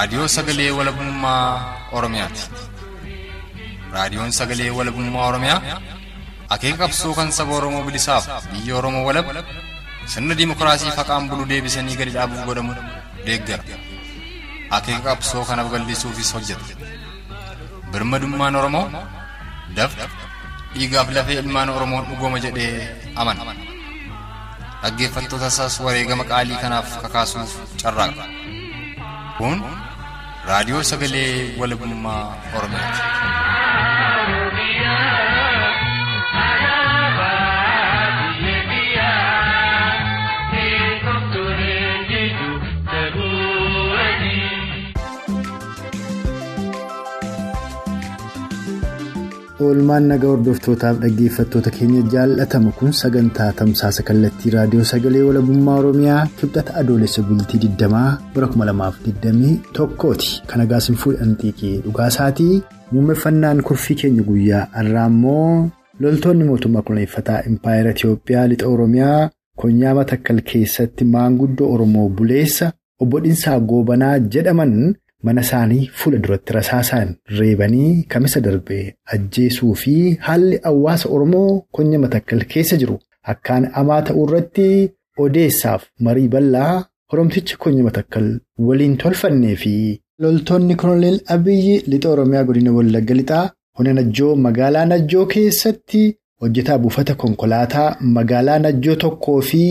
Raadiyoo sagalee walabummaa Oromiyaati. Raadiyoon sagalee walabummaa Oromiyaa akeeka qabsoo kan saba Oromoo bilisaaf biyya Oromoo walab sirna dimookiraasii faqaan bulu deebisanii gadi dhaabuuf godhamu deeggara. Akeeka qabsoo kanaaf gallisuufis hojjeta. Birmadummaan Oromoo dafqa dhiigaaf lafee ilmaan Oromoon dhugooma jedhee amana. Dhaggeeffattoota isaas wareegama qaalii kanaaf kakaasuuf carraaqa. Kun raadiyoo sagalee walabummaa Oromiyaati. Oolmaan nagaa hordoftootaaf dhaggeeffattoota keenya jaallatamu kun sagantaa tamsaasa kallattii raadiyoo sagalee walabummaa oromiyaa kibxata adoolessa bultii 20 bara 2021ti kan agaasin fuudhan xiiqii dhugaasaatii muummeffannaan kurfii keenya guyyaa har'aa immoo loltoonni mootummaa koloneeffataa impaayera itiyoophiyaa lixa oromiyaa konyaa matakkal keessatti maanguddoo oromoo buleessa obbo Dhinsaa Goobanaa jedhaman. Mana isaanii fuula duratti rasaasaan reebanii kamisa darbee ajjeesuu fi haalli hawaasa oromoo konya matakkal keessa jiru akkaan hamaa ta'uu irratti odeessaaf marii bal'aa horomticha konya matakkal waliin tolfannee fi loltoonni koloneel abiyyi lixa oromiyaa godina wallagga lixaa hona najjoo magaalaa najjoo keessatti hojjetaa buufata konkolaataa magaalaa najjoo tokkoo fi.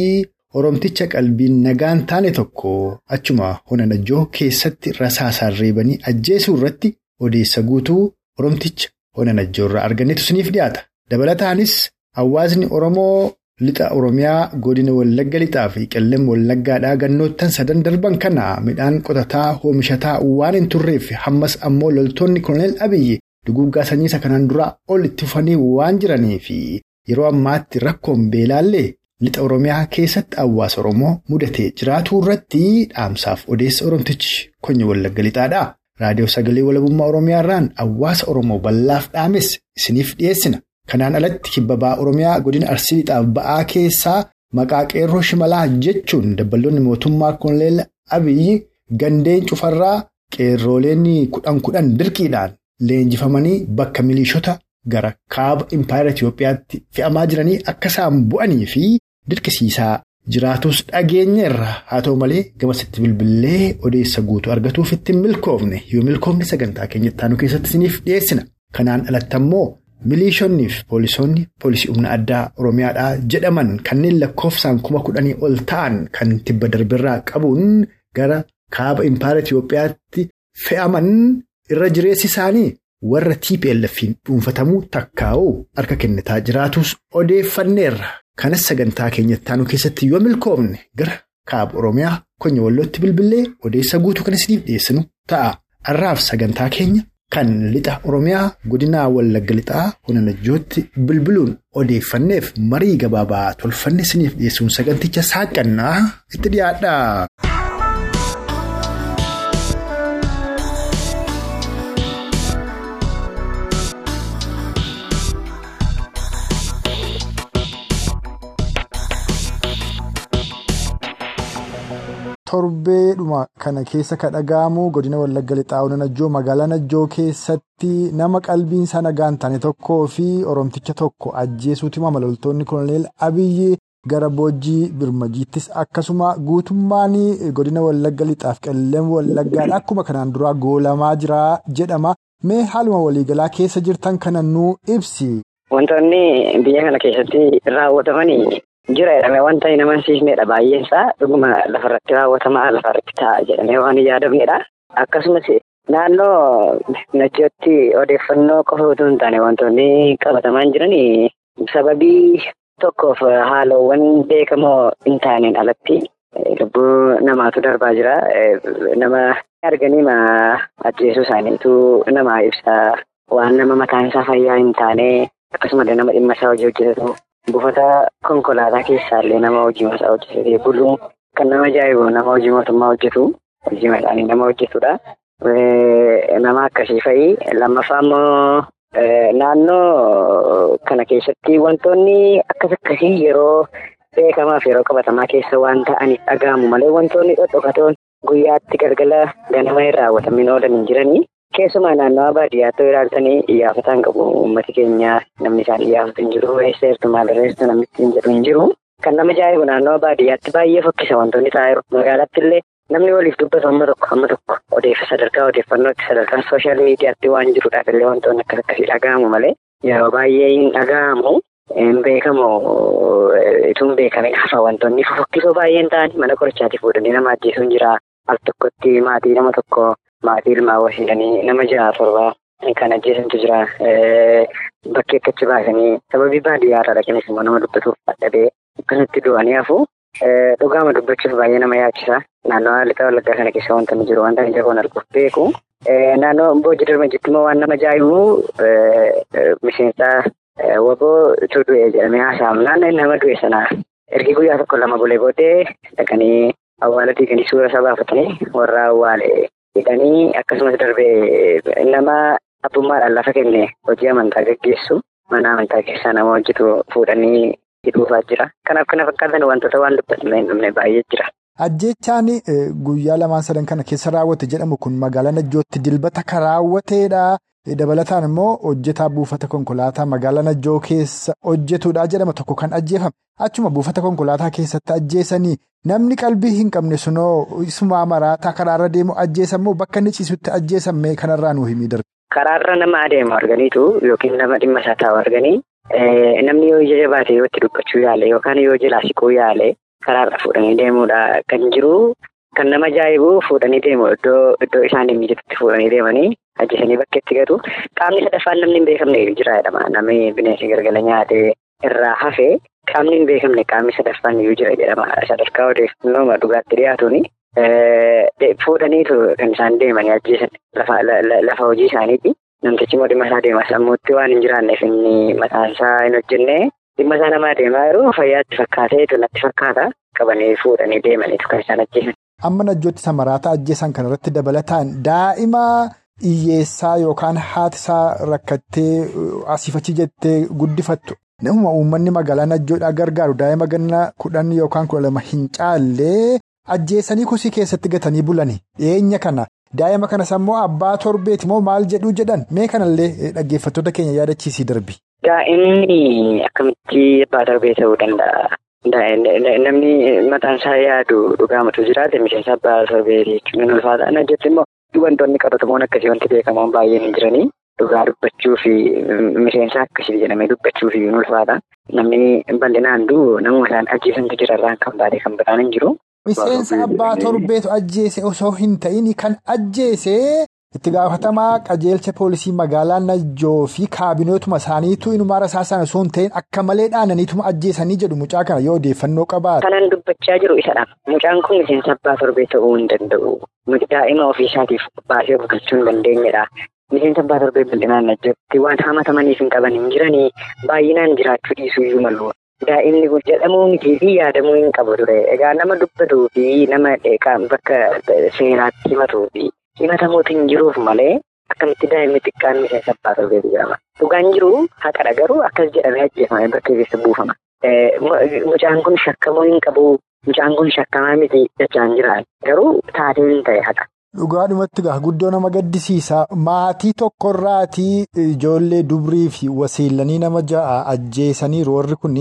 Oromticha qalbiin nagaan taane tokko achuma hona najjoo keessatti rasaasaan reebanii ajjeesuu irratti odeessa guutuu Oromticha hona najjoo irraa argannetu isiniif dhiyaata. Dabalataanis hawaasni Oromoo lixa Oromiyaa godina Wallagga lixaa fi qellem Wallaggaadhaa gannoottan sadan darban kana midhaan qotataa oomishataa waan hin turreef hammas ammoo loltoonni koloneel Abiyyi duguuggaa sanyiisa kanaan duraa ol itti fufanii waan jiranii fi yeroo ammaatti rakkoon beelaallee. Lixa Oromiyaa keessatti hawaasa Oromoo mudatee jiraatuu irratti dhaamsaaf odeessa Oromtichi konya wallagga lixaadha. Raadiyoo sagalee walabummaa Oromiyaa irraan hawaasa Oromoo bal'aaf dhaames isiniif dhiyeessina. Kanaan alatti kibba ba'aa Oromiyaa godina Arsii lixaaf ba'aa keessaa maqaa qeerroo shimalaa jechuun dabballoonni mootummaa koloneel Abiyyi gandeen cufarraa qeerrooleen kudhan kudhan dirqiidhaan leenjifamanii bakka miliishota gara kaaba impaayera Itiyoophiyaatti fe'amaa jiranii akka isaan bu'anii fi. Dirqisiisaa jiraatus dhageenyeerra haa ta'u malee gamasitti bilbilee odeessa guutuu argatuuf ittiin milkoofne yoo milkoofne sagantaa keenya ittaanu keessatti isiniif dhiyeessina. Kanaan alatti ammoo miliishonnii fi poolisoonni poolisii humna addaa Oromiyaadhaa jedhaman kanneen lakkoofsaan kuma kudhanii ol ta'an kan tibba darbirraa qabuun gara kaaba impaayera Itiyoophiyaatti fe'aman irra jireessi isaanii warra TPLF'n dhuunfatamuu takkaa'uu harka kennitaa jiraatus odeeffanneerra. Kanas sagantaa keenya ittaanu keessatti yoo milkoofne gara kaaba Oromiyaa konya wallootti bilbilee odeessa guutuu kan isiniif dhiyeessinu ta'a. Har'aaf sagantaa keenya kan lixa Oromiyaa godinaa wallagga lixaa hona najjootti bilbiluun odeeffanneef marii gabaabaa tolfanne isiniif dhiyeessuun saganticha saaqannaa itti dhiyaadha. Torbeedhuma kana keessa kan dhaga'amu godina wallagga lixaa hona najjoo magaalaa najjoo keessatti nama qalbiin isaa nagaan taane tokkoo fi oromticha tokko ajjeesuuti loltoonni koloneel abiyyi gara boojjii birmajiittis akkasuma guutummaan godina wallagga lixaaf qellem wallaggaadha akkuma kanaan duraa goolamaa jira jedhama mee haaluma waliigalaa keessa jirtan kana nuu ibsi. Wantoonni biyya kana keessatti raawwatamanii. Jira jedhamee wanta hin amansiisnedha baay'een isaa dhuguma lafarratti raawwatamaa lafarratti ta'a jedhamee waan yaadamnedha. Akkasumas naannoo najjootti odeeffannoo qofa utuu hin taane wantoonni qabatamaan jiran sababii tokkoof haalawwan beekamoo hin taaneen alatti lubbuu namaatu darbaa jira. Nama arganii ajjeesuu isaaniitu nama ibsaa waan nama mataan isaa fayyaa hin taane akkasumallee nama dhimma isaa hojii hojjetatu. Buufata konkolaataa keessaallee nama hojii masaa hojjetee buluun kan nama ajaa'ibu nama hojii mootummaa hojjetu hojii mataanii nama hojjetudha. Nama akkasii fa'i lammaffaa immoo naannoo kana keessatti wantoonni akkas akkasii yeroo beekamaaf yeroo qabatamaa keessa waan ta'aniif dhaga'amu malee wantoonni dhodhokatoon guyyaatti galgala ganama irraa raawwatamiin oolan hin jiranii. Keessumaa naannawaa baadiyyaatti ilaaltanii iyyafataan qabu uummati keenya namni isaan iyyafatu hin jiru. Eesseertu maalirreessu namni ittiin jedhu hin jiru. Kan nama ajaa'ibu naannawaa baadiyyaatti baay'ee fokkisa wantoonni ta'aa jiru. Magaalaatti illee namni waliif dubbatu amma tokko amma tokko odeeffa sadarkaa odeeffannootti sadarkaa sooshaal miidiyaatti waan jiruudhaaf illee wantoonni akkas akkasii dhaga'amu malee yeroo baay'ee hin dhaga'amu. Hin beekamu ituun beekamin hafa wantoonni fokkisoo baay'een ta'an mana qorichaatti fuudhanii nama ajjeesuun jira. Al tokkotti maatii nama tokko maatii ilmaa wasiidhanii nama jaha torba kan ajjeesantu jira. Bakkee akkachi baasanii sababii baadiyyaa irraa dhaqinis immoo nama dubbatuuf dadhabee akkasatti du'anii hafu. Dhugaama dubbachuuf baay'ee nama yaachisa. Naannoo lixa wallaggaa kana keessa wanta inni jiru wanta ija koon arguuf beeku. Naannoo boojii darmajitti immoo waan nama ajaa'ibu miseensa waboo itti du'e jedhamee haasa'amnaan nama du'e sana ergi guyyaa tokko lama bulee booddee dhaqanii awwaala diiganii suura isaa baafatanii warra awwaale hidhanii akkasumas darbee nama abbummaadhaan lafa kenne hojii amantaa gaggeessu mana amantaa keessaa nama hojjetu fuudhanii hidhuufaa jira. Kanaaf kana fakkaatan wantoota waan dubbatame hin dhumne baay'ee jira. Ajjechaan guyyaa lamaan sadan kana keessa raawwate jedhamu kun magaalaa Najjootti dilbata kan raawwateedha. Dabalataan immoo hojjetaa buufata konkolaataa magaalaa Najjoo keessa hojjetudha jedhama tokko kan ajjeefame. Achuma buufata konkolaataa keessatti ajjeesanii namni qalbii hin qabne sunoo isumaa maraataa karaarra deemu ajjeesamoo bakka inni ciisutti ajjeesamme kanarraa nuu himii darbe. Karaarra nama adeemu arganiitu yookiin nama dhimma isaa taa'u arganii namni yoo ija jabaate yoo itti dubbachuu yaale yookaan yoo jalaa siquu yaale karaarra fuudhanii deemuudha kan jiru. Kan nama ajaa'ibu fuudhanii deemu iddoo iddoo isaan hin mijatutti fuudhanii deemanii ajjeesanii bakka itti gatu qaamni sadaffaan namni hin beekamne jira jedhama namni bineensi galgala nyaatee irraa hafee qaamni hin beekamne qaamni sadaffaan iyyuu jira jedhama sadarkaa odeeffannoo dhugaatti dhiyaatuuni. Fuudhaniitu kan isaan deemanii ajjeesan lafa hojii isaaniiti. Namtichi immoo dhimma isaa deema sammuutti waan hin jiraanneef inni mataan isaa hin hojjenne dhimma isaa namaa deemaa yeroo fayyaatti fakkaateetu natti fakkaata qabanii fuudhanii deemaniitu kan isaan ajjeesan. Amma najjootti samaraata ajjeesan kanarratti dabalataan daa'ima hiyyeessaa yookaan haati isaa rakkattee asiifachi jettee guddifattu. Namuma uummanni magaalaa najjoodhaa gargaaru daa'ima ganna kudhan yookaan kudha lama hin caallee ajjeesanii kosii keessatti gatanii bulani. Dhiyeenya kana daa'ima kanas ammoo abbaa torbeeti moo maal jedhuu jedhan mee kanallee dhaggeeffattoota keenya yaadachiisii darbi. Daa'imni akkamitti abbaa torbee ta'uu danda'a? Namni mataan isaa yaadu dhugaamatu jiraate miseensa abbaa torbeeti jechuun ulfaata. Najjatti immoo wantoonni qabatamoon akkasii wanti beekamoon baay'een jiranii. Dhugaa dubbachuu fi miseensa akkasii jedhamee dubbachuu fi ulfaata. Namni bal'inaan du'u namuma isaan ajjeesantu jira irraan kan baadee kan biraan hin jiru. Miseensa abbaa torbeetu ajjeese osoo hin ta'in kan ajjeese itti gaafatamaa qajeelcha poolisii magaalaa Najjoo fi kaabinootuma isaaniitu inumaa rasaasaan osoo hin ta'in akka malee dhaananiituma ajjeesanii jedhu mucaa kana yoo odeeffannoo qabaate. Kanan dubbachaa jiru isadha. Mucaan kun miseensa abbaa torbee ta'uu hin danda'u. Daa'ima ofiisaatiif baasee bulchuu hin dandeenyedha. Miseensa abbaa torbee bal'inaan Najjootti waan hamatamaniif hin qaban hin jiranii baay'inaan jiraachuu dhiisuu iyyuu malu. Daa'imni kun jedhamuu mitii fi yaadamuu hin qabu ture. Egaa nama dubbatuu fi nama bakka seeraatti himatuu fi himatamuutu hin jiruuf malee akkamitti daa'imni xiqqaan miseensa abbaa torbeetu jedhama. Dhugaan jiru haqadha garuu akkas jedhamee ajjeefamee bakka keessa buufama. Mucaan kun shakkamuu hin qabu. Mucaan kun shakkamaa miti jechaan jira. Garuu taatee hin ta'e haqa. Dhugaadhumatti gaa guddoo nama gaddisiisa. Maatii tokkorraatii ijoollee dubrii fi wasiilanii nama ja'a ajjeesaniiru warri kun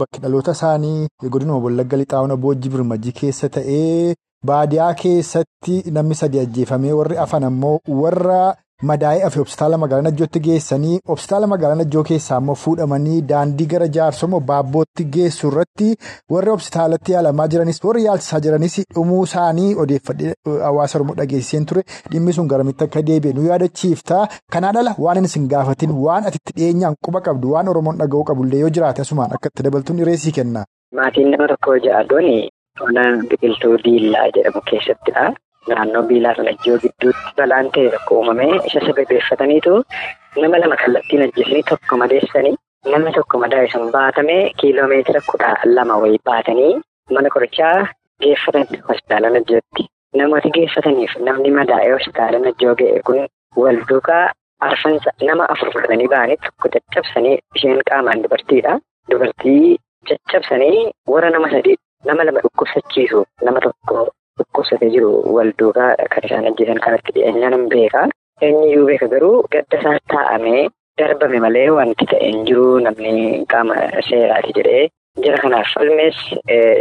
bakki dhaloota isaanii godinuma Wallagga Lixaawuna Boojji Birmajii keessa ta'ee baadiyaa keessatti namni sadi ajjeefamee warri afan ammoo warra madaa'ee afe hospitaala magaalaa Najjootti geessanii hospitaala magaalaa Najjoo keessaa ammoo fuudhamanii daandii gara jaarsomoo baabbootti geessu irratti warri hospitaalatti yaalamaa jiranis warri yaalchisaa jiranis dhumuu isaanii odeeffadhee hawaasa Oromoo dhageessiseen ture. Dhimmi sun garamitti akka deebi'e nu yaadachiiftaa kanaa dhala waan isin gaafatin waan ati itti dhiyeenyaan quba qabdu waan Oromoon dhaga'uu qabullee yoo jiraate asumaan akka itti dabaltuun dhireessii kenna. Maatiin nama tokko ja'adooni onaan biqiltuu diillaa jedhamu keessattidha. Naannoo biilaa fi najjoo gidduutti balaan ta'e tokko uumamee isa sababeeffataniitu nama lama kallattiin ajjeesanii tokko madeessanii namni tokko madaa'e sun baatamee kiiloomeetira kudha lama wayii baatanii mana qorichaa geeffatan hospitaala najjootti. Namooti geeffataniif namni madaa'ee hospitaala najjoo ga'e kun wal duukaa arfansa nama afur fudhatanii ba'anii tokko caccabsanii isheen qaamaan dubartiidha. Dubartii caccabsanii warra nama sadii nama lama dhukkubsachiisu nama tokko dhukkubsatee jiru wal duukaa kan isaan ajjeesan kanatti dhiyeenyaan hin beeka. Eenyuyyuu beeka garuu gadda isaa taa'amee darbame malee wanti ta'e hin jiru namni qaama seeraati jedhee jara kanaaf falmees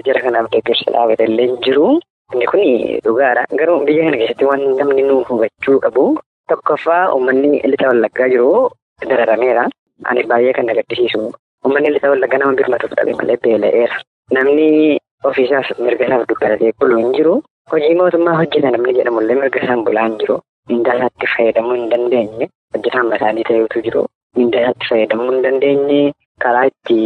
jara kanaaf deeggarsa dhaabate illee hin jiru. Inni kun dhugaadha. Garuu biyya kana keessatti waan namni nu hubachuu qabu tokkoffaa uummanni lixa wallaggaa jiru dararameera. Ani baay'ee kan na gaddisiisu. Uummanni lixa wallaggaa nama birmatuuf dhabe malee beela'eera. Namni ofiisaaf mirga isaaf dubbatee bulu hin jiru. Hojii mootummaa hojjeta namni jedhamullee mirga isaan bulaa hin jiru. Mindaa isaatti fayyadamuu hin dandeenye. Hojjetaan isaanii ta'etu jiru. Mindaa isaatti fayyadamuu hin dandeenye. Karaa itti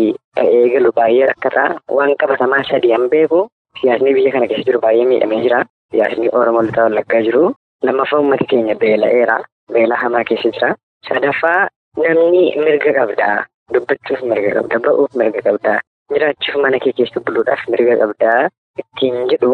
eegalu baay'ee rakkataa. Waan qabatamaa sadii an beeku. Siyaasni biyya kana keessa jiru baay'ee miidhamee jira. Siyaasni Oromoo lixa wallaggaa jiru. Lammaffaa uummati keenya beela'eera. Beela hamaa keessa jira. Sadaffaa namni mirga qabdaa. Dubbachuuf mirga qabda. Ba'uuf mirga qabda. Jiraachuuf mana kee keessa buluudhaaf mirga qabdaa. Ittiin jedhu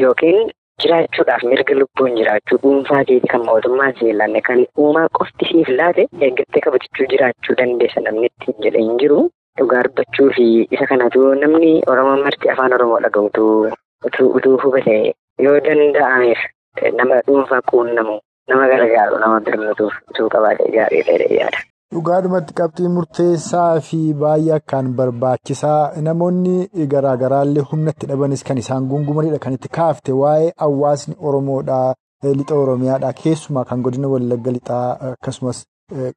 yookiin jiraachuudhaaf mirga lubbuun jiraachuu dhuunfaa keetii kan mootummaa si ilaanne kan uumaa qofti siif laate eeggattee kabajachuu jiraachuu dandeessa namni ittiin jedhe hin jiru. Dhugaa dubbachuu fi isa kanatu namni Oromoo marti afaan Oromoo dhaga'utu utuu hubate yoo danda'ameef nama dhuunfaa quunnamu nama gargaaru nama birmatuuf utuu qabaate gaarii ta'e yaada. Dhugaadhumatti qabxii murteessaa fi baay'ee akkaan barbaachisaa namoonni garaagaraallee humna itti dhabanis kan isaan gungumanidha kan itti kaafte waa'ee hawaasni Oromoodhaa lixa Oromiyaadhaa keessumaa kan godina Wallagga lixaa akkasumas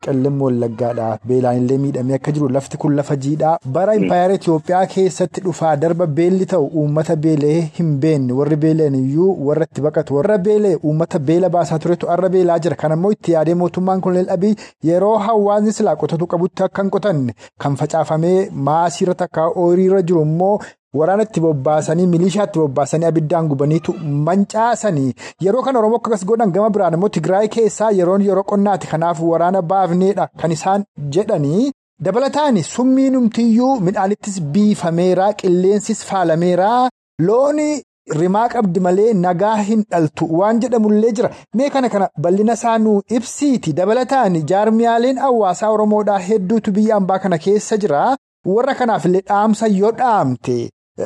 qellem Wallaggaadhaa beelaanillee miidhamee akka jiru lafti kun lafa jiidhaa. Bara impaayera Itoophiyaa keessatti dhufaa darba beelli ta'u uummata beelee hin beekne. Warri beeleen iyyuu warra itti baqatu. Warra beelee uummata beela baasaa turetu arra beelaa jira. Kanammoo itti yaadee mootummaan kunneen dhabii yeroo hawaasni silaa qotatu qabutti akka hin qotanne. Kan facaafamee maasiirra takka horiirra jiru immoo. Waraana itti bobbaasanii milishaa itti bobbaasanii abiddaan gubaniitu mancaasanii. Yeroo kan Oromoo akkas godhan gama biraan immoo Tigraay keessaa yeroon yeroo qonnaati. Kanaaf waraana baafneedha. Kan isaan jedhanii dabalataan summii numtiyyuu midhaanittis biifameera qilleensis faalameera looni rimaa qabdi malee nagaa hin dhaltu. Waan jedhamullee jira. Mee kana kana bal'ina isaa nuu ibsiiti. Dabalataan jaarmiyaaleen hawaasaa Oromoodhaa hedduutu biyya ambaa kana keessa jira. Warra kanaafillee dhaamsa yoo dhaamte.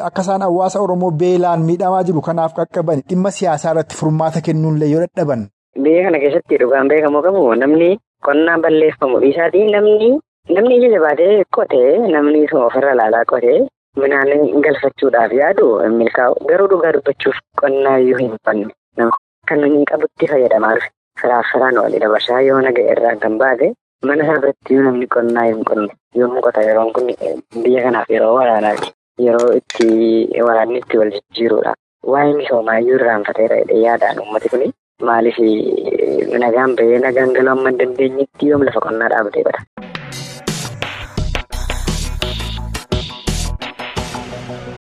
Akka isaan hawaasa Oromoo beelaan miidhamaa jiru kanaaf qaqqaban dhimma siyaasaa irratti furmaata kennuunillee yoo dadhaban. Biyya kana keessatti dhugaan beekamoo qabu namni qonnaan balleeffamu dhiisaatii namni namni ija jabaatee qotee namni ofirra ilaalaa qotee midhaan galfachuudhaaf yaadu milkaa'u garuu dhugaa dubbachuuf qonnaa iyyuu hin fanne kan hin qabutti fayyadamaa dhufe firaaf firaan walii dabarsaa yoo naga irraa kan baate mana isaa biratti namni qonnaa hin qonne yommuu qota yeroon kun biyya kanaaf yeroo waraanaati. Yeroo itti waraanni itti wal jijjiirudha. Waa'ee misoomaa iyyuu irraanfateera yaadaan uummati kun maaliif nagaan bahee nagaan galuu amma hin dandeenyetti yoom lafa qonnaa dhaabatee bada.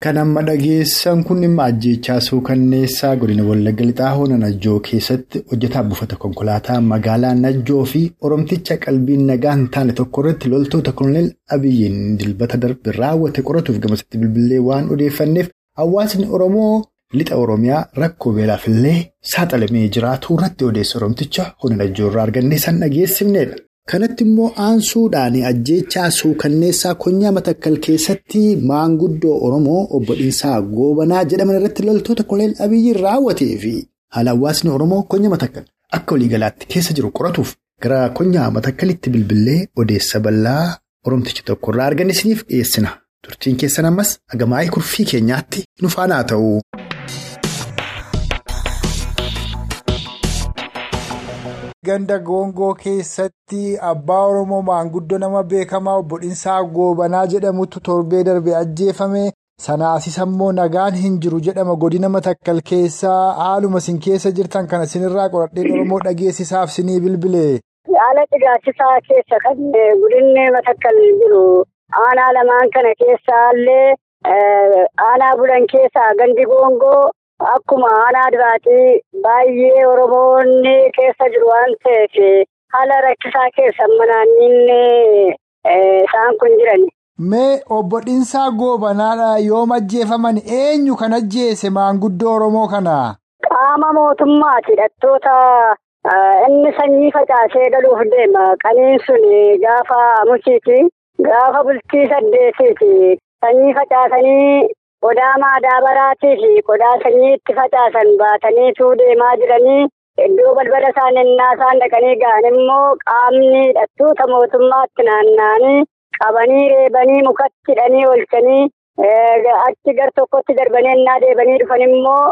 Kan amma dhageessan kun dhimma ajjeechaa suukanneessaa godina Wallagga Lixaa Hoona Najjoo keessatti hojjetaa buufata konkolaataa magaalaa Najjoo fi Oromticha qalbiin nagaa hin taane tokko irratti loltoota Koloneel Abiyyiin dilbata darbe raawwate qoratuuf gamasitti bilbilee waan odeeffanneef hawaasni Oromoo lixa Oromiyaa rakkoo beelaaf illee saaxilamee jiraatu irratti odeessa Oromticha Hoona Najjoo irraa argannee san dhageessifnedha. Kanatti immoo aansuudhaan ajjeechaa suukanneessaa konyaa matakkal keessatti maanguddoo Oromoo obbo Dhiinsaa Goobanaa jedhaman irratti loltoota Koloneel Abiyyiin raawwatee fi haala hawaasni Oromoo konyaa matakkal akka waliigalaatti keessa jiru qoratuuf gara konyaa matakkalitti bilbilee odeessa bal'aa Oromticha tokko irraa argannisiniif dhiyeessina. Turtiin keessan ammas agamaa'ii kurfii keenyaatti nu faana ta'u. Ganda goongoo keessatti abbaa Oromoo maanguddoo nama beekamaa obbo Dhiinsaa Goobanaa jedhamutu torbee darbe ajjeefame. Sanaasis immoo nagaan hin jiru jedhama godina matakkal keessaa haaluma isin keessa jirtan kana isinirraa qoradheen Oromoo dhageessisaaf sinii bilbile. Haala dhigaachisaa keessa kan godinni matakkal jiru aanaa lamaan kana keessaallee aanaa bulan keessaa gandi goongoo. Akkuma aanaa duraatii baay'ee Oromoonni keessa jiru waan ta'eef haala rakkisaa keessa manaanniin isaan kun jiran. Mee obbo Dhiinsaa Goobanaadha yoom ajjeefaman eenyu kan ajjeese maanguddoo Oromoo kana? Qaama mootummaati hidhattoota inni sanyii facaasee galuuf deema. Qaniin sun gaafa mukiiti. Gaafa bultii saddeetiiti. Sanyii facaasanii qodaa maadaabaraatii fi qodaa sanyii itti facaasan baataniitu deemaa jiranii iddoo balbala isaan dhaqanii ga'an immoo qaamni hidhattoota mootummaatti naanna'anii qabanii reebanii mukatti hidhanii oolchanii achi gar tokkotti darbanii innaa deebanii dhufan immoo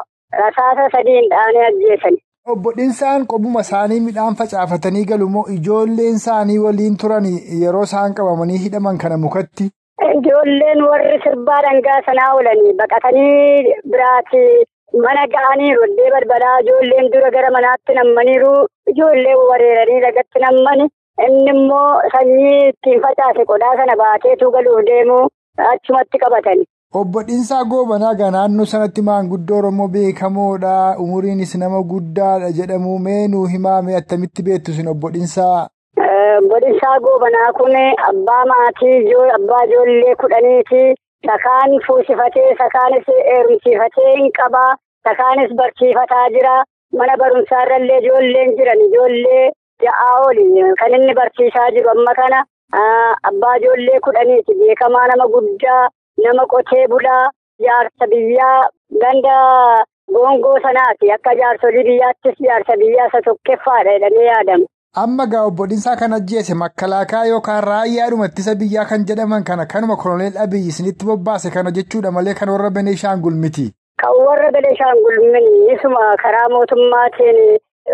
rasaasa sadiin dhaanii ajjeesan. Obbo Dhinsaan qobuma isaanii midhaan facaafatanii galu moo ijoolleen isaanii waliin turan yeroo isaan qabamanii hidhaman kana mukatti? Ijoolleen warri sirbaa dhangaa sanaa oolanii baqatanii biraati mana ga'aniiru iddoo balbalaa ijoolleen dura gara manaatti nammaniiru ijoolleen wareeranii lagatti nammani inni immoo sanyii ittiin facaase qodaa sana baateetu galuuf deemu achumatti qabatani. Obbo Dhinsaa Goobanaa gaa naannoo sanatti maanguddoo Oromoo beekamoodha. Umuriinis nama guddaadha jedhamu. Mee nuu himaa mee attamitti beektu isin obbo Dhinsaa? Obbo Dhinsaa Goobanaa kun abbaa maatii abbaa ijoollee kudhaniiti. Sakaan fuusifatee sakaanis heerumsiifatee hin qabaa. Sakaanis barsiifataa jira. Mana barumsaarrallee ijoolleen jiran ijoollee ja'aa oli kan inni barsiisaa jiru amma kana. Abbaa ijoollee kudhaniiti. Beekamaa nama guddaa. Nama qotee bulaa jaarsa biyyaa ganda goongoo sanaati akka jaarsolii biyyaattis jaarsa biyyaa isa tokkoffaadha jedhamee yaadama. Amma gaa obbo Dhinsaa kan ajjeese makkalaakaa yookaan raayyaadhuma ittisa biyyaa kan jedhaman kana kanuma koloneel Abiyyi isinitti bobbaase kana jechuudha malee kan warra Beneeshaangul miti. Kan warra Beneeshaangul miti isuma karaa mootummaatiin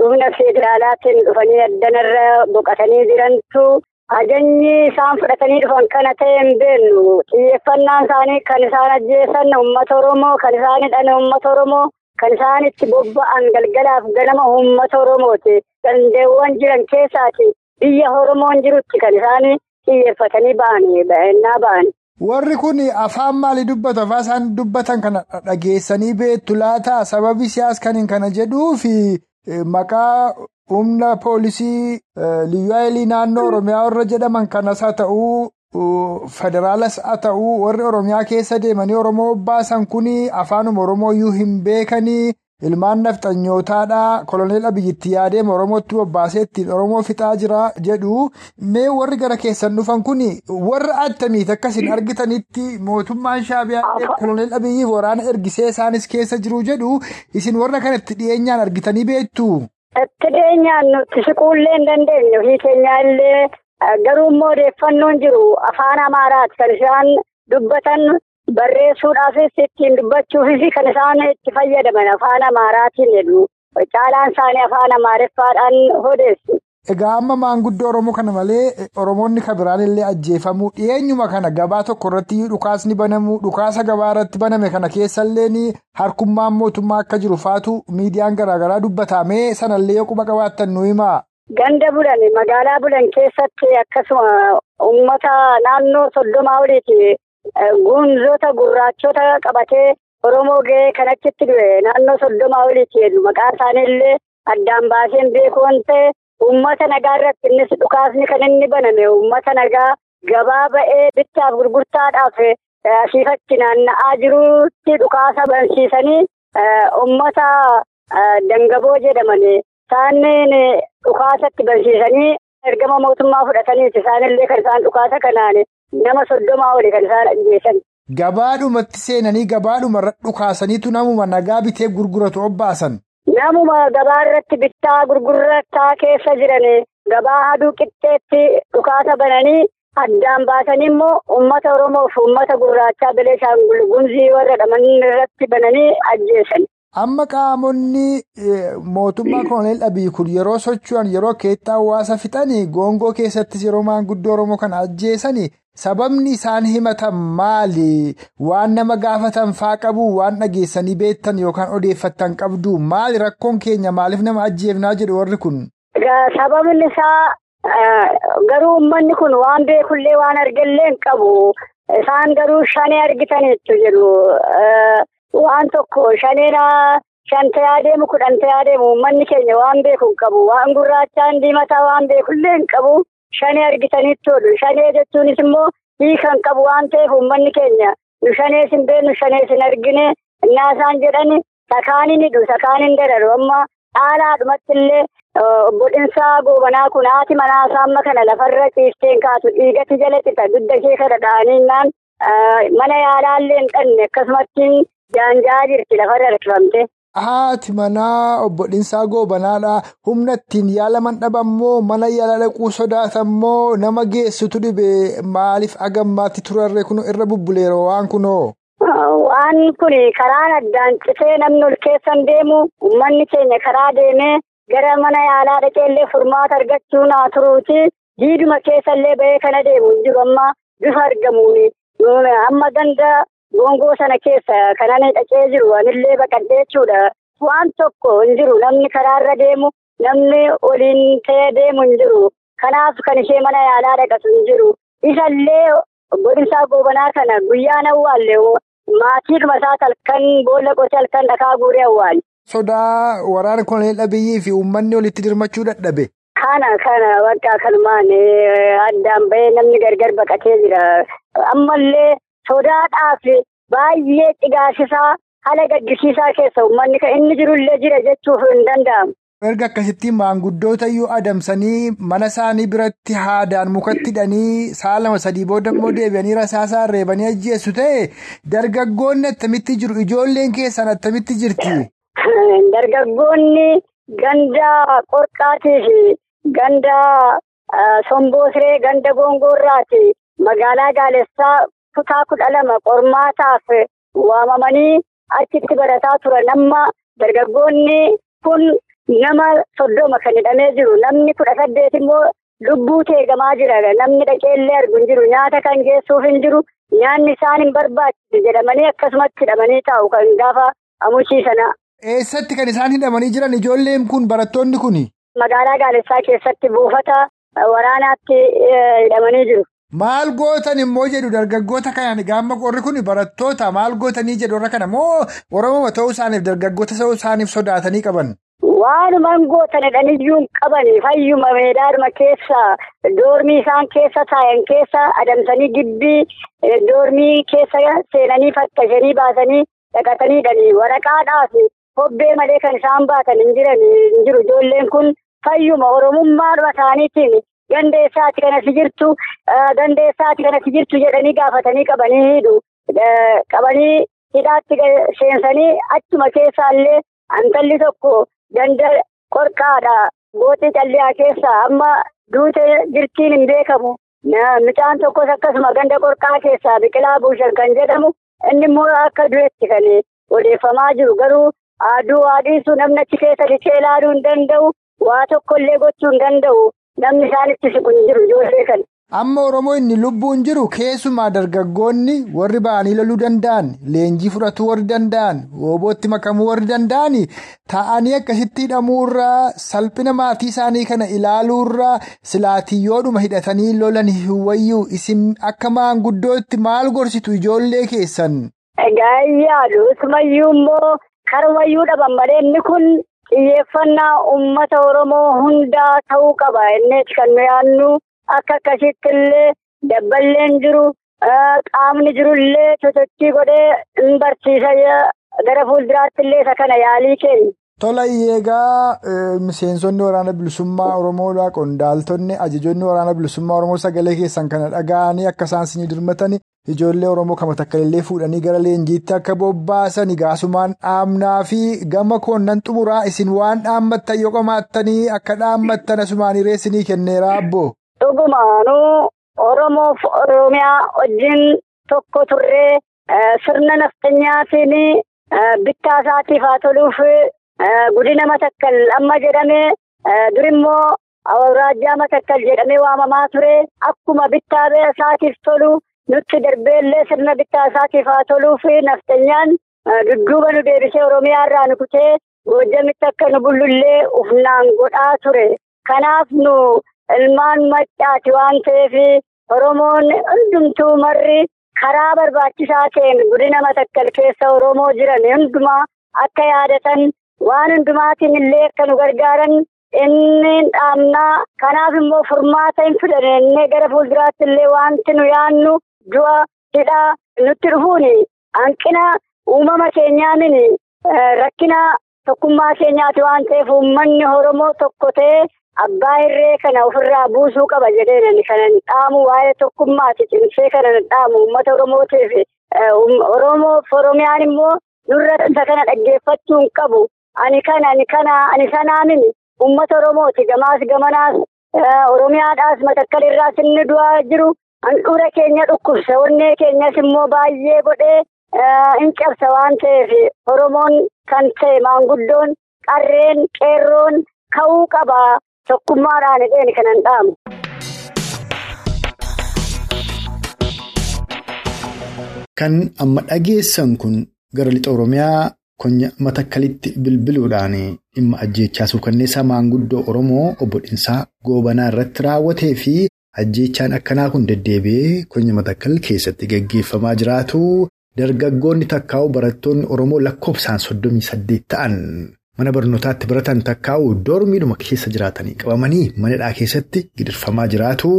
humna federaalaatiin dhufanii addanarra boqotanii jirantu. Ajajni isaan fudhatanii dhufan kana ta'e hin beeknu xiyyeeffannaan isaanii kan isaan ajjeesan uummata Oromoo kan isaan hidhan uummata Oromoo kan isaan itti bobba'an galgalaaf ganama uummata Oromooti. Dandeewwan jiran keessaati biyya Oromoon jirutti kan isaan xiyyeeffatanii ba'anii ba'annaa ba'ani. Warri kun afaan maalii dubbatu afaan isaan dubbatan kana dhageessanii beektu laata sababi siyaas kan kana jedhuufi maqaa. humna poolisii liyyuu naannoo oromiyaa warra jedhaman kanas haa ta'uu federaalas haa ta'uu warri oromiyaa keessa deemanii oromoo baasan kun afaanuma oromooyyuu hin beekanii ilmaan nafxanyootaadha koloneel abiyyitti yaadee oromootti bobbaasee ittiin oromoo fixaa jira jedhu. Mee warri gara keessan dhufan kun warra attamiiti akkasin argitanitti mootummaan shaabiyaa koloneel abiyyiif waraana ergisee isaanis keessa jiru jedhu. Isin warra kanatti dhiyeenyaan argitanii beektu. Itti dhiyeenyaan nuti siquullee hin dandeenye ofii keenyaa illee garuu immoo odeeffannoon jiru afaan amaaraati kan isaan dubbatan barreessuudhaafis ittiin dubbachuufis kan isaan itti fayyadaman afaan amaaraatiin jedhu caalaan isaanii afaan amaareffaadhaan odeessu. Egaa amma maanguddoo Oromoo kana malee Oromoonni kan biraan illee ajjeefamuu dhiyeenyuma kana gabaa tokko irratti dhukaasni banamuu dhukaasa gabaa irratti baname kana keessallee harkummaan mootummaa akka jiru faatu miidiyaan garaagaraa dubbatamee sanallee quba qabaattan nu himaa. Ganda bulan magaalaa bulan keessatti akkasuma uummata naannoo soddomaa oliiti gunzoota gurraachota qabatee Oromoo gahee kan achitti du'e naannoo soddomaa oliiti jedhu maqaan isaaniillee addaan baaseen beekuu waan ta'e. Uummata nagaa irratti innis dhukaasni kan inni baname uummata nagaa gabaa ba'ee bittaaf gurgurtaadhaaf asiifatti naanna'aa jirutti dhukaasa bansiisanii uummata dangaboo jedhaman isaaniin dhukaasatti bansiisanii ergama mootummaa fudhataniiti isaanillee kan isaan dhukaasa kanaan nama soddomaa oli kan isaan ajjeesan. Gabaadhumatti seenanii gabaadhuma irra dhukaasaniitu namuma nagaa bitee gurguratu obbaasan. Namuma gabaa irratti bittaa gurgurtaa keessa jiran gabaa aduu qixxeetti dhukaasa bananii addaan baasanii immoo uummata Oromoof uummata gurraachaa Beneeshaangul Gumzii warra dhaman irratti bananii ajjeesan. Amma qaamonni mootummaa koloneel Abiyyi kun yeroo socho'an yeroo keettaa hawaasa fixanii goongoo keessattis yeroo maanguddoo Oromoo kana ajjeesanii sababni isaan himatan maali? Waan nama gaafatan faa qabu waan dhageessanii beektan yookaan odeeffattan qabdu maali rakkoon keenya maaliif nama ajjeefnaa jedhu warri kun? Sababni isaa garuu uummanni kun waan beekullee waan argallee hin qabu. Isaan garuu shanee argitaniitu jedhu. Waan tokko shaneera shan ta'ee adeemu kudhan ta'ee adeemu uummanni keenya waan beeku hin qabu. Waan gurraachaan diimataa waan beekullee hin qabu. Shanee argitaniitti oolu. Shanee jechuunis immoo hiika hin qabu waan ta'eef uummanni keenya nu shanees hin beeknu shanees hin argine innaa isaan jedhani sakaan hin hidhu sakaan hin dararu amma dhaalaadhumatti illee bodhinsaa goobanaa kun haati manaa amma kana lafarra ciisteen kaatu dhiigatti jala xixa dugda ishee kana dha'aniinnaan mana yaalaallee hin dhanne akkasumatti jaanjaa jirti lafarra harkifamte. Haati manaa obbo Dhinsaa Goobanaadha. Humna ittiin yaalaman dhabammoo mana yaala dhaquu sodaatammoo nama geessutu dhibe maaliif agammaatti turarree kun irra bubbuleera waan kunoo. Waan kun karaan addaan citee namni ol keessan deemu uummanni keenya karaa deemee gara mana yaalaa dhaqeellee furmaata argachuu naa turuuti. Diiduma keessallee bahee kana deemu hin jiru amma bifa argamuuni. Amma ganda Gongoo sana keessa kanan dhaqee jiru anillee baqadhee jechuudha. Waan tokko hin jiru namni karaarra deemu namni oliin ta'ee deemu hin jiru. Kanaaf kan ishee mana yaalaa dhaqatu hin jiru. Isallee godinsaa goobanaa kana guyyaan awwaalle maatii dhumasaa halkan boolla qotee halkan dhakaa guuree awwaale. Sodaa waraana koloneel Abiyyii fi uummanni walitti dirmachuu dadhabe. Kana kana bakka kanumaan addaan bahee namni gargar baqatee jira. Ammallee. Sodaadhaaf baay'ee cigaasisaa haala gaddisiisaa keessa uummanni kan inni jirullee jira jechuuf hin danda'amu. Erga akkasitti maanguddoota iyyuu adamsanii mana isaanii biratti haadaan mukatti hidhanii sa'a lama sadii booda immoo deebi'anii rasaasaan reebanii ajjeessu ta'e dargaggoonni attamitti jiru ijoolleen keessan attamitti jirti. Dargaggoonni ganda qorqaatii fi ganda somboosree ganda gongoorraati magaalaa gaalessaa. Kutaa kudha lama qormaataaf waamamanii achitti barataa turan amma dargaggoonni kun nama soddoma kan hidhamee jiru namni kudha saddeet immoo lubbuu teegamaa jira namni dhaqeellee argu hin jiru nyaata kan geessuuf hin jiru nyaanni isaan hin barbaachisu jedhamanii akkasumatti hidhamanii taa'u kan gaafa amuchiisana. Eessatti kan isaan hidhamanii jiran ijoolleen kun barattoonni kuni? Magaalaa Gaalessaa keessatti buufata waraanaatti hidhamanii jiru. Maal gootan immoo jedhu dargaggoota kanaan gaamma qorri kun barattoota maal gootanii jedhu irra kana moo Oromoo ta'uu isaaniif dargaggoota ta'uu isaaniif sodaatanii qaban? Waanumaan gootan jedhaniyyuu hin qabani fayyuma meedaadhuma keessa doormii isaan keessa taayan keessa adamsanii gibbii doormii keessa seenanii fakkashanii baasanii dhaqatanii hidhanii waraqaadhaaf hobbee malee kan isaan baatan hin jiru ijoolleen kun fayyuma oromummaadhuma isaaniitiin. Gandeessaati kanatti jirtu gandeessaati kanatti jirtu jedhanii gaafatanii qabanii hidhu qabanii hidhaatti seensanii achuma keessaallee antalli tokko ganda qorqaadha booxii calliyaa keessa amma duute jirtiin hin beekamu. Mucaan tokkos akkasuma ganda qorqaa keessaa biqilaa buushan kan jedhamu inni immoo akka du'etti kan odeeffamaa jiru. Garuu aduu haadhiisu namni achi keessa dhichee ilaaluu hin danda'u waa tokkollee gochuu hin danda'u. Namni isaanitti siqu hin jiru ijoollee kana. Amma Oromoo inni lubbuun jiru keessumaa dargaggoonni warri ba'anii loluu danda'an leenjii fudhatuu warri danda'an oobootti makamuu warri danda'an taa'anii akkasitti hidhamuurraa salphina maatii isaanii kana ilaaluurraa silaatiyyoodhuma hidhatanii lolan wayyuu isin akka maanguddootti maal gorsitu ijoollee keessan. Egaa yaadu isumayyuu immoo karumayyuu dhaban malee inni kun. Xiyyeeffannaa uummata Oromoo hundaa ta'uu qaba. Innis kan nu yaadnu akka akkasitti illee dabballeen jiru qaamni jirullee sosochii godhee hin barsiisa gara fuulduraatti illee isa kana yaalii kennu. Tola eegaa miseensonni waraana bilisummaa Oromoodhaa qondaaltonni ajajoonni waraana bilisummaa Oromoo sagalee keessan kana dhaga'anii akka isaan sinii dirmatan ijoollee Oromoo kama takka illee fuudhanii gara leenjiitti akka bobbaasan gaasumaan dhaamnaa fi gama koonnan xumuraa isin waan dhaammattan yoo qomaattanii akka dhaammattan asumaan reessinii kenneera abbo. Dhugumaanuu Oromoof Oromiyaa wajjin tokko turree sirna nafxanyaatiin bittaa isaatiif haa toluuf. Gudina matakkal amma jedhamee durimmoo awuraajjaa matakkal jedhamee waamamaa ture akkuma bittaa isaatiif tolu nutti darbeellee sirna bittaa isaatiif haa toluuf naftanyaan dudduuba nu deebisee oromiyaa irraa nu kutee goojjamitti akka nu bullullee ufnaan godhaa ture kanaaf nu ilmaan maccaati waan ta'eef oromoon hundumtuu marri karaa barbaachisaa ta'een gudina matakkal keessa oromoo jiran hundumaa akka yaadatan. Waan hundumaatiin illee akka nu gargaaran inni dhaamnaa kanaaf immoo furmaata hin fudhanne gara fuulduraatti illee wanti nu yaannu du'a hidhaa nutti dhufuun hanqina uumama keenyaanin rakkina tokkummaa keenyaati waan ta'eef uummanni Oromoo tokko ta'ee abbaa irree kana ofirraa buusuu qaba jedheen kanan dhaamu waa'ee tokkummaati. Cimsee kanan dhaamu uummata oromootiif oromoof oromiyaan immoo isa kana dhaggeeffachuu hin qabu. Ani kana ani kana ani sanaa mini. Uummata oromooti gamaas gamanaas oromiyaadhaas matakkalirraas inni du'aa jiru handhuura keenya dhukkubsa onnee keenyas immoo baay'ee godhee hin cabsa waan ta'eef oromoon kan ta'e maanguddoon qarreen qeerroon ka'uu qaba tokkummaadhaan hidheen kanan dhaamu. Kan amma dhageessan kun gara lixa Oromiyaa konya matakkalitti bilbiluudhaan dhimma ajjeechaa suukanneessaa maanguddoo Oromoo obbo Dhinsaa Goobanaa irratti raawwatee fi ajjeechaan akkanaa kun deddeebi'ee konya matakkal keessatti gaggeeffamaa jiraatu dargaggoonni takkaa'u barattoonni Oromoo lakkoofsaan soddomii saddeet ta'an mana barnootaatti baratan takkaa'u doormiidhuma keessa jiraatanii qabamanii manadhaa keessatti gidirfamaa jiraatu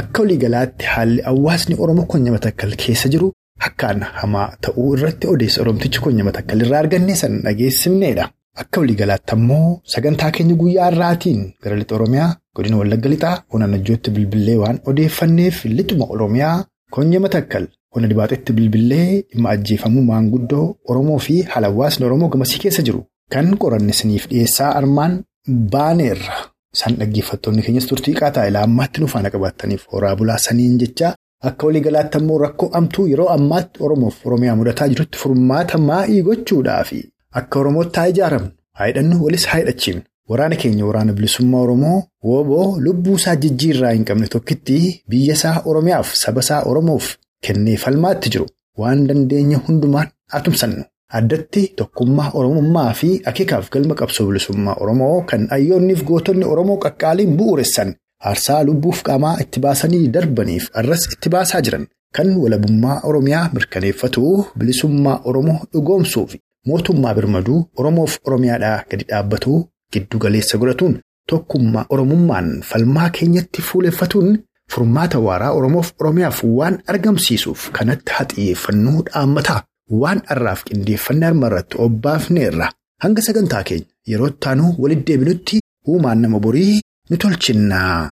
akka waliigalaatti haalli hawaasni Oromoo konya matakkal keessa jiru. Akkaan hamaa ta'uu irratti odeessa Oromtichi konya matakkal irraa arganne san dhageessifneedha. Akka waliigalaatti ammoo sagantaa keenya guyyaa har'aatiin gara lixa Oromiyaa godina Wallagga lixaa ona najjootti bilbilee waan odeeffanneef lixuma Oromiyaa konya matakkal ona dibaaxetti bilbilee dhimma ajjeefamuu maanguddoo Oromoo fi haala hawaasni Oromoo gamasii keessa jiru kan qoranne siniif dhiyeessaa armaan baaneerra. Isaan dhaggeeffattoonni keenyas turtii qaataa ilaa ammaatti nu faana qabaataniif horaa bulaa saniin jecha. Akka waliigalaatti ammoo rakkoo amtuu yeroo ammaatti Oromoof Oromiyaa mudataa jirutti furmaata maa'ii gochuudhaafi akka Oromootti haa ijaaramnu haa hidhannu walis haa hidhachiifnu waraana keenya waraana bilisummaa Oromoo wooboo lubbuu isaa jijjiirraa hin qabne tokkitti biyya isaa Oromiyaaf saba isaa Oromoof kennee falmaatti jiru waan dandeenya hundumaan atumsannu addatti tokkummaa Oromummaa fi akeekaaf galma qabsoo bilisummaa Oromoo kan hayyoonniif gootonni Oromoo qaqqaaliin bu'uuressan. Aarsaa lubbuuf qaamaa itti baasanii darbaniif arras itti baasaa jiran kan walabummaa Oromiyaa mirkaneeffatu bilisummaa Oromoo dhugoomsuu fi mootummaa birmaduu Oromoof Oromiyaadhaa gadi dhaabbatu giddu galeessa godhatuun tokkummaa Oromummaan falmaa keenyatti fuuleffatuun furmaata waaraa Oromoof Oromiyaaf waan argamsiisuuf kanatti haa xiyyeeffannuu dhaammataa waan har'aaf qindeeffannee harma irratti obbaafneerra hanga sagantaa keenya yeroo itti aanu walitti deebinutti uumaan nama borii ni tolchinnaa.